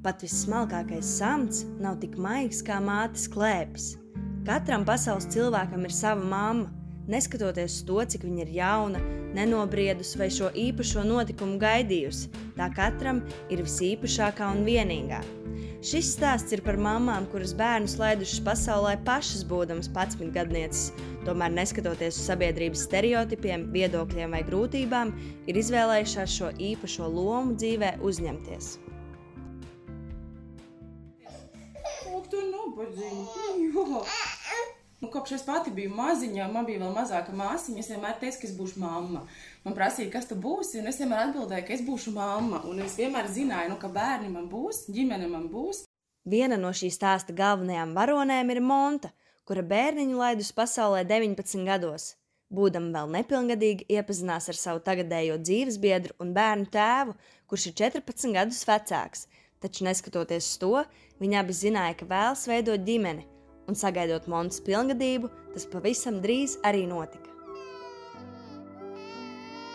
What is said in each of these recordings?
Pat vissmalkākais samts nav tik maigs kā mātes klēpis. Katram pasaules cilvēkam ir sava mamma, neskatoties to, cik viņa ir jauna, nenobriedusi vai šo īpašo notikumu gaidījusi. Tā katram ir visīpašākā un vienīgā. Šis stāsts ir par mamām, kuras bērnus laidušas pasaulē pašas būdamas 11 gadnieces, tomēr neskatoties uz sabiedrības stereotipiem, viedokļiem vai grūtībām, ir izvēlējušās šo īpašo lomu dzīvē uzņemties. Tu nabadzīgi! Nu, kopš es pati biju maziņa, man bija vēl mazāka māsiņa. Es vienmēr teicu, ka es būšu mamma. Man prasīja, kas tu būsi, un es vienmēr atbildēju, ka es būšu mamma. Un es vienmēr zināju, nu, ka bērni man būs, ģimene man būs. Viena no šīs stāsta galvenajām varonēm ir Monta, kura bērniņu laidus pasaulē 19 gados. Būdama vēl nepilngadīga, iepazinās ar savu tagadējo dzīves biedru un bērnu tēvu, kurš ir 14 gadus vecāks. Taču, neskatoties uz to, viņa abi zināja, ka vēlas veidot ģimeni, un sagaidot Montas pilngadību, tas pavisam drīz arī notika.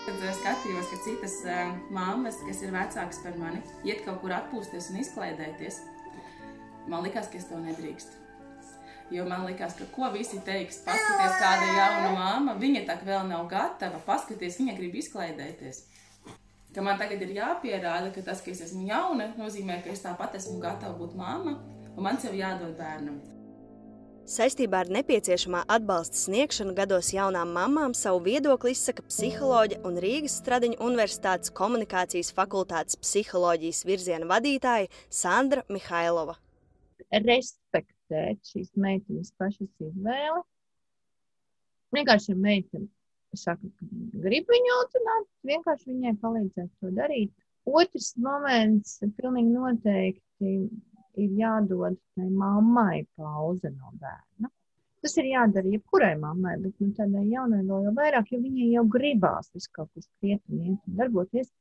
Kad es skatījos, ka citas uh, māmas, kas ir vecākas par mani, iet kaut kur atpūsties un izklaidēties, man likās, ka es to nedrīkstu. Jo man liekas, ka ko visi teiks, paskaties, kāda ir jauna māma, viņa tā vēl nav gatava, paskaties, viņa grib izklaidēties. Ka man tagad ir jāpierāda, ka tas, ka es esmu jauna, nozīmē, ka es tāpat esmu gatava būt māma, un man sev jādod bērnam. Saistībā ar nepieciešamā atbalsta sniegšanu gados jaunām mamām savu viedokli izsaka psiholoģe un Rīgas Stradiņu Universitātes komunikācijas fakultātes psiholoģijas virziena vadītāja Sandra Mihailova. Respektēt šīs meitenes pašas izvēli. Vienkārši, ja meitene saka, ka grib viņu autrināt, vienkārši viņai palīdzēt to darīt. Otrs moments, pilnīgi noteikti ir jādod tai mammai pauze no bērna. Tas ir jādara jebkurai mammai, bet nu, tādai jaunai vēl jau vairāk, jo viņai jau gribās visu kaut kur skriet un iet un darboties.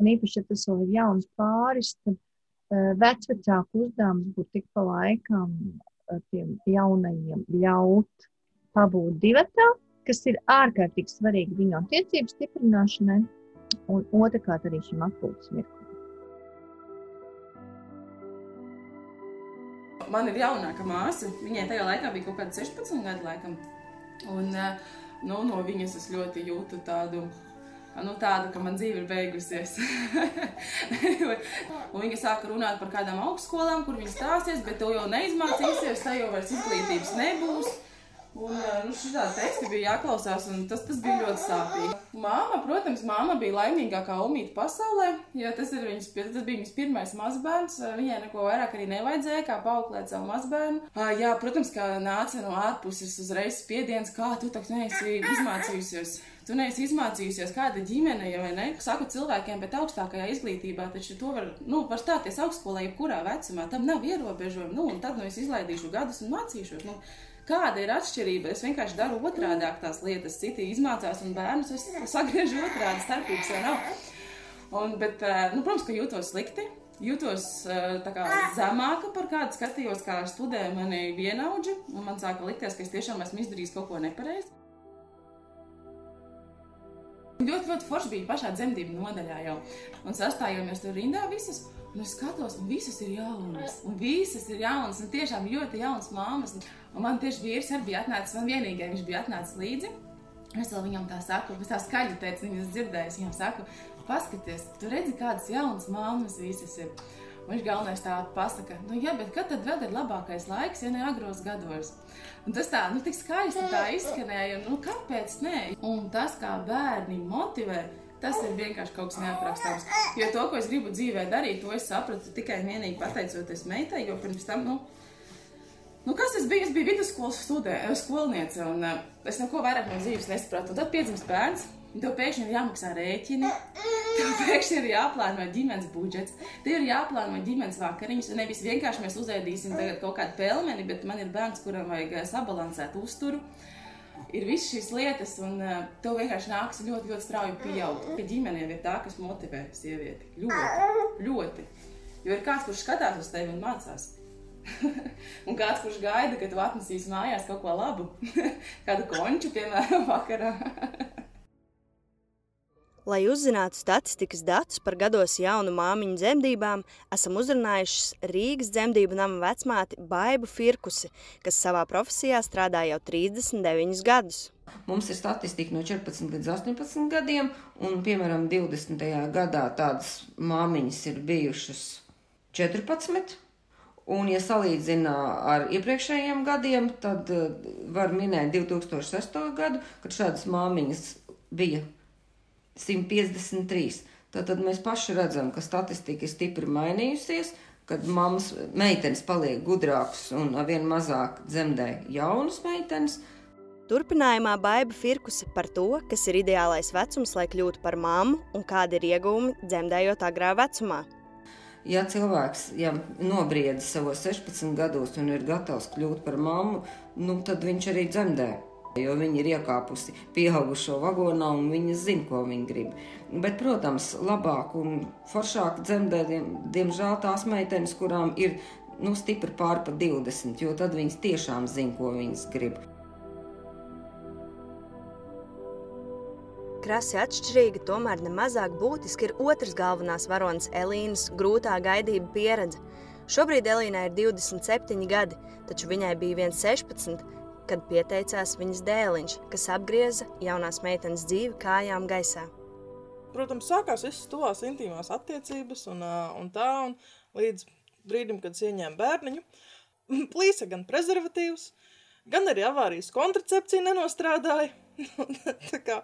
Un īpaši, ja tas vēl ir jauns pāris, tad uh, vecvecāku uzdevums būtu tik pa laikam uh, tiem jaunajiem ļaut pabūt divatā, kas ir ārkārtīgi svarīgi viņu attiecību stiprināšanai, un otrkārt arī šim atpūtas mirklim. man ir jaunāka māsa. Viņai tajā laikā bija kaut kāda 16 gadu laikam. Un, eh, nu, no viņas es ļoti jūtu tādu. Nu, tāda, ka man dzīve ir beigusies. viņa sāka runāt par kādām augstskolām, kur viņa stāsies, bet to jau neizmācīsies, tā jau vairs izglītības nebūs. Un nu, šādi teksti bija jāklausās, un tas, tas bija ļoti sāpīgi. Māma, protams, māma bija laimīgākā umīta pasaulē, jo tas, viņas, tas bija viņas pirmais mazbērns. Viņai neko vairāk arī nevajadzēja, kā paauklēt savu mazbērnu. Jā, protams, kā nāca no ārpuses uzreiz spiediens, kā tu tak neesi izmācījusies. Tu neesi izmācījusies, kāda ģimene, ja ne? Saku cilvēkiem, bet augstākajā izglītībā taču to var, nu, var stāties augstskolā, jebkurā vecumā. Tam nav ierobežojumu. Nu, un tad, nu, es izlaidīšu gadus un mācīšos. Nu, Kāda ir atšķirība? Es vienkārši daru otrādi tās lietas. Citi izmācās, un bērnus es sagriežu otrādi. Starpības jau nav. Un, bet, eh, nu, protams, ka jūtos slikti. Jūtos eh, kā, zemāka par kādu skatījos, kā studēju mani vienaudži. Man sāka likties, ka es tiešām esmu izdarījis kaut ko nepareizi. Ļoti, ļoti forši bija pašā dzemdību nodaļā jau. Un sastājāmies tur rindā visas. Un es skatos, un visas ir jaunas. Un visas ir jaunas, un tiešām ļoti jaunas māmas. Un man tieši vīrs arī bija atnācis, man vienīgais viņš bija atnācis līdzi. Es vēl viņam tā saku, es tā skaļi teicu, viņas dzirdēju, viņam saku, paskaties, tu redzi, kādas jaunas māmas visas ir. Un viņš galvenais tā pasaka, nu jā, bet kad tad vēl ir labākais laiks, ja ne agros gados? Un tas tā, nu tik skaisti tā izskanēja, nu kāpēc nē? Un tas, kā bērni motivē, Tas ir vienkārši kaut kas neaprakstāms. Jo to, ko es gribu dzīvē darīt, to es sapratu tikai un vienīgi pateicoties meitai, jo pirms tam, nu, Nu, kas es biju? Es biju vidusskolas studē, eh, skolniece, un uh, es neko vairāk no dzīves nesapratu. Un tad piedzimst bērns, un tev pēkšņi ir jāmaksā rēķini, tev pēkšņi ir jāplāno ģimenes budžets, tev ir jāplāno ģimenes vakariņas. Nevis vienkārši mēs uzēdīsim kaut kādu pelmeni, bet man ir bērns, kuram vajag eh, sabalansēt uzturu. Ir visas šīs lietas, un uh, tev vienkārši nāks ļoti, ļoti strauji pieaugt. Ka ģimene ir tā, kas motivē sievieti. Ļoti, ļoti. Jo ir kāds, kurš skatās uz tevi un mācās. un kāds, kurš gaida, ka tu atnesīsi mājās kaut ko labu, kādu konču, piemēram, vakarā. Lai uzzinātu statistikas datus par gados jaunu māmiņu dzemdībām, esam uzrunājušas Rīgas dzemdību nama vecmāti Baibu Firkusi, kas savā profesijā strādā jau 39 gadus. Mums ir statistika no 14 līdz 18 gadiem, un, piemēram, 20. gadā tādas māmiņas ir bijušas 14. Un, ja salīdzina ar iepriekšējiem gadiem, tad uh, var minēt 2006. gadu, kad šādas māmiņas bija 153. Tātad mēs paši redzam, ka statistika ir stipri mainījusies, kad mammas meitenes paliek gudrākas un vien mazāk dzemdē jaunas meitenes. Turpinājumā baiva Firkuse par to, kas ir ideālais vecums, lai kļūtu par mammu un kādi ir iegūmi dzemdējot agrā vecumā. Ja cilvēks ja nobriedz savos 16 gados un ir gatavs kļūt par mammu, nu, tad viņš arī dzemdē. Jo viņi ir iekāpusi pieaugušo vagonā un viņi zina, ko viņi grib. Bet, protams, labāk un foršāk dzemdēt, diemžēl tās meitenes, kurām ir nu, stipri pāri pa 20, jo tad viņas tiešām zina, ko viņas grib. Krasi atšķirīga, tomēr nemazāk būtiski ir otrs galvenās varonas Elīnas grūtā gaidība pieredze. Šobrīd Elīnai ir 27 gadi, taču viņai bija 1,16 kad pieteicās viņas dēliņš, kas apgrieza jaunās meitenes dzīvi kājām gaisā. Protams, sākās visas tuvās intīmās attiecības un, un tā, un līdz brīdim, kad ieņēma bērniņu, plīsa gan prezervatīvs, gan arī avārijas kontracepcija nenostrādāja. tā kā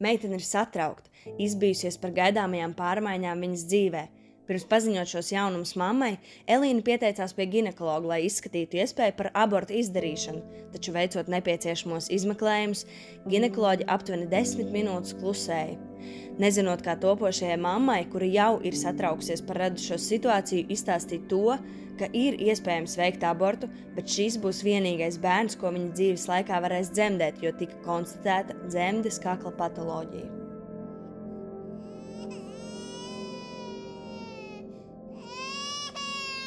Meitene ir satraukta, izbijusies par gaidāmajām pārmaiņām viņas dzīvēm Pirms paziņot šos jaunumus mammai, Elīna pieteicās pie ginekologa, lai izskatītu iespēju par abortu izdarīšanu, taču veicot nepieciešamos izmeklējumus, ginekoloģi aptuveni desmit minūtes klusēja. Nezinot, kā topošajai mammai, kura jau ir satraukusies par radušo situāciju, izstāstīt to, ka ir iespējams veikt abortu, bet šis būs vienīgais bērns, ko viņa dzīves laikā varēs dzemdēt, jo tika konstatēta dzemdes kakla patoloģija.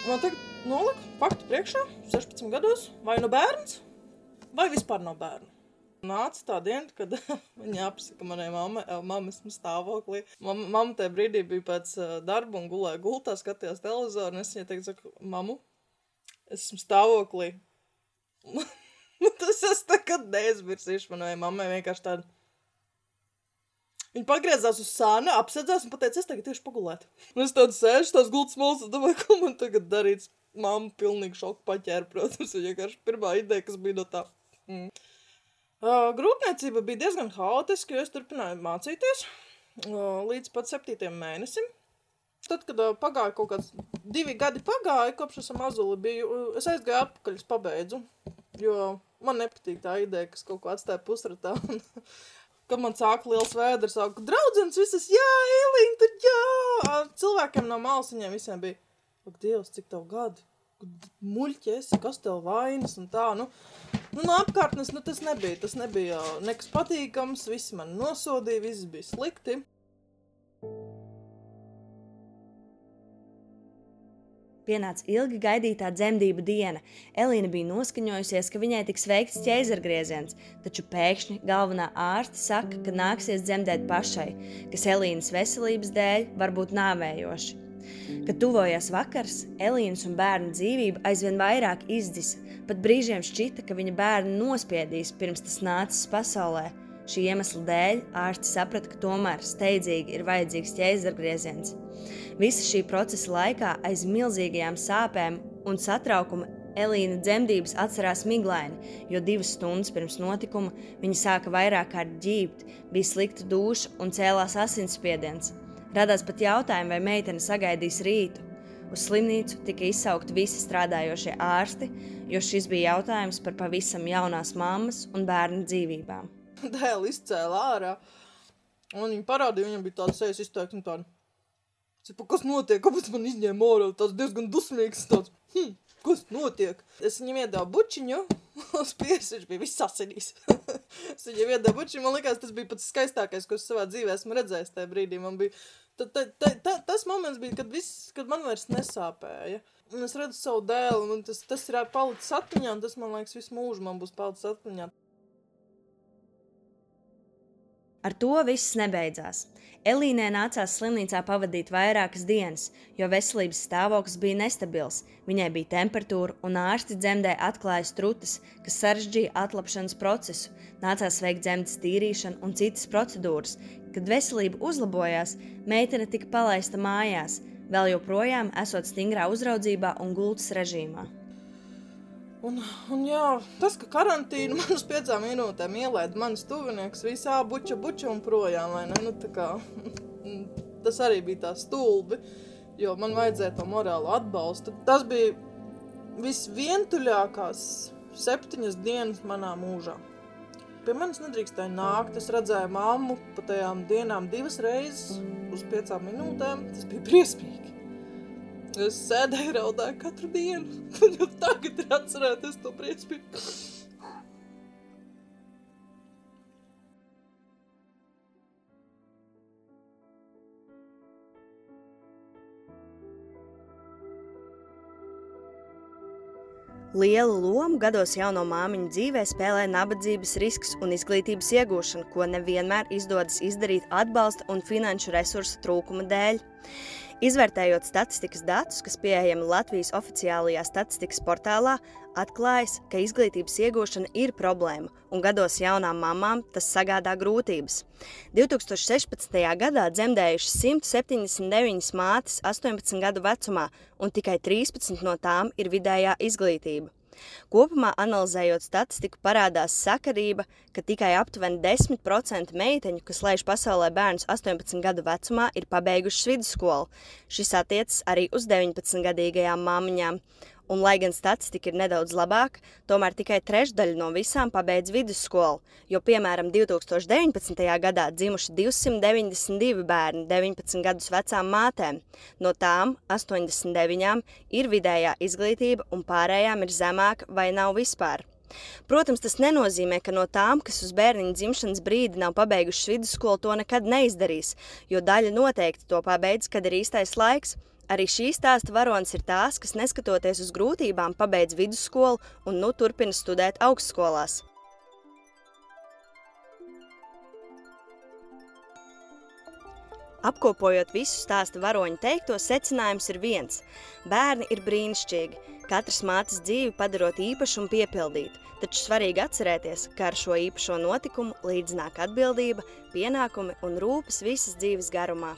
Man tagad nolika faktu priekšā, 16 gados, vai nu bērns, vai vispār nav bērnu. Nāca tā diena, kad viņa apsaka manai mamma esmu stāvoklī. Mamma, mamma tajā brīdī bija pēc darba un gulēja gultā, skatījās televizoru, un es viņai teicu, saku, mamu, esmu stāvoklī. Tas es nekad neizmirsīšu manai mammai vienkārši tādu Viņa pagriezās uz sāna, apsēdās un teica, es tagad tieši pagulētu. Un es tādu sēžu, tās gultas malas, domāju, ko man tagad darīt. Māma pilnīgi šoku paķēra, protams, viņa vienkārši pirmā ideja, kas bija no tā. Mm. Uh, grūtniecība bija diezgan haotiska, jo es turpināju mācīties uh, līdz pat septītiem mēnesim. Tad, kad uh, pagāja kaut kāds divi gadi pagāja, kopš esam mazuli biju, es aizgāju atpakaļ, es pabeidzu, jo man nepatīk tā ideja, kas kaut ko atstāja pusratā. kad man sāka liels vēders, sāka draudzenes visas, jā, Elīna, tur jā! Cilvēkiem no malas viņiem visiem bija, ak, Dievs, cik tev gadi? Muļķi esi, kas tev vainas un tā, nu. Nu, no apkārtnes, nu, tas nebija, tas nebija nekas patīkams, visi mani nosodīja, viss bija slikti. Pienāca ilgi gaidītā dzemdību diena. Elīna bija noskaņojusies, ka viņai tiks veikts ķēzargrieziens, taču pēkšņi galvenā ārste saka, ka nāksies dzemdēt pašai, kas Elīnas veselības dēļ var būt nāvējoši. Kad tuvojās vakars, Elīnas un bērnu dzīvība aizvien vairāk izdzisa. Pat brīžiem šķita, ka viņa bērnu nospiedīs pirms tas nācis pasaulē. Šī iemesla dēļ ārsti saprata, ka tomēr steidzīgi ir vajadzīgs ķēzargrieziens. Visa šī procesa laikā aiz milzīgajām sāpēm un satraukuma Elīna dzemdības atcerās miglaini, jo divas stundas pirms notikuma viņa sāka vairāk kārt ģībt, bija slikta duša un cēlās asinsspiediens. Radās pat jautājumi, vai meitene sagaidīs rītu. Uz slimnīcu tika izsaukti visi strādājošie ārsti, jo šis bija jautājums par pavisam jaunās mammas un bērnu dzīvībām. Dēls izcēlā ārā, un viņa parādīja, viņam bija tāds sejas izteiksme tāda. Cipa, kas notiek? Kāpēc man izņēma ārā? Tas diezgan dusmīgs. Tāds, hm, kas notiek? Es viņam iedevu bučiņu. Uz pieres viņš bija viss asinīs. es viņam iedevu bučiņu. Man liekas, tas bija pats skaistākais, ko es savā dzīvē esmu redzējis tajā brīdī. Man bija ta, ta, ta, ta, tas moments, bija, kad, viss, kad man vairs nesāpēja. Un es redzu savu dēlu, un tas, tas ir palicis atmiņā, un tas, man liekas, visu mūžu man būs palicis atmiņā. Ar to viss nebeidzās. Elīnai nācās slimnīcā pavadīt vairākas dienas, jo veselības stāvoklis bija nestabils. Viņai bija temperatūra, un ārsti dzemdē atklāja strutas, kas sarežģīja atlapšanas procesu. Nācās veikt dzemdas tīrīšanu un citas procedūras. Kad veselība uzlabojās, meitene tika palaista mājās, vēl joprojām esot stingrā uzraudzībā un gultas režīmā. Un, un jā, tas, ka karantīnu man uz piecām minūtēm ielaida manas tuvinieks, visā buča, buča un projām, vai ne? Nu, tā kā, tas arī bija tā stulbi, jo man vajadzēja to morālo atbalstu. Tas bija visvientuļākās septiņas dienas manā mūžā. Pie manis nedrīkstēja nākt. Es redzēju mammu pa tajām dienām divas reizes uz piecām minūtēm. Tas bija briesmīgi. Es sēdēju, raudāju katru dienu. Tagad ir atcerēties to briesmīgu. Lielu lomu gados jauno māmiņu dzīvē spēlē nabadzības risks un izglītības iegūšana, ko nevienmēr izdodas izdarīt atbalsta un finanšu resursu trūkuma dēļ. Izvērtējot statistikas datus, kas pieejami Latvijas oficiālajā statistikas portālā, atklājas, ka izglītības iegūšana ir problēma, un gados jaunām mamām tas sagādā grūtības. 2016. gadā dzemdējušas 179 mātes 18 gadu vecumā, un tikai 13 no tām ir vidējā izglītība. Kopumā analizējot statistiku, parādās sakarība, ka tikai aptuveni 10% meiteņu, kas laiž pasaulē bērnus 18 gadu vecumā, ir pabeigušas vidusskolu. Šis attiecas arī uz 19-gadīgajām māmiņām. Un, lai gan statistika ir nedaudz labāka, tomēr tikai trešdaļa no visām pabeidz vidusskolu, jo, piemēram, 2019. gadā dzimuši 292 bērni 19 gadus vecām mātēm. No tām 89 ir vidējā izglītība, un pārējām ir zemāka vai nav vispār. Protams, tas nenozīmē, ka no tām, kas uz bērniņa dzimšanas brīdi nav pabeigušas vidusskolu, to nekad neizdarīs, jo daļa noteikti to pabeidz, kad ir īstais laiks. Arī šī stāsta varonis ir tās, kas neskatoties uz grūtībām, pabeidz vidusskolu un nu turpina studēt augstskolās. Apkopojot visu stāstu varoņu teikto, secinājums ir viens – bērni ir brīnišķīgi, katras mātes dzīvi padarot īpašu un piepildītu, taču svarīgi atcerēties, ka ar šo īpašo notikumu līdz nāk atbildība, pienākumi un rūpes visas dzīves garumā.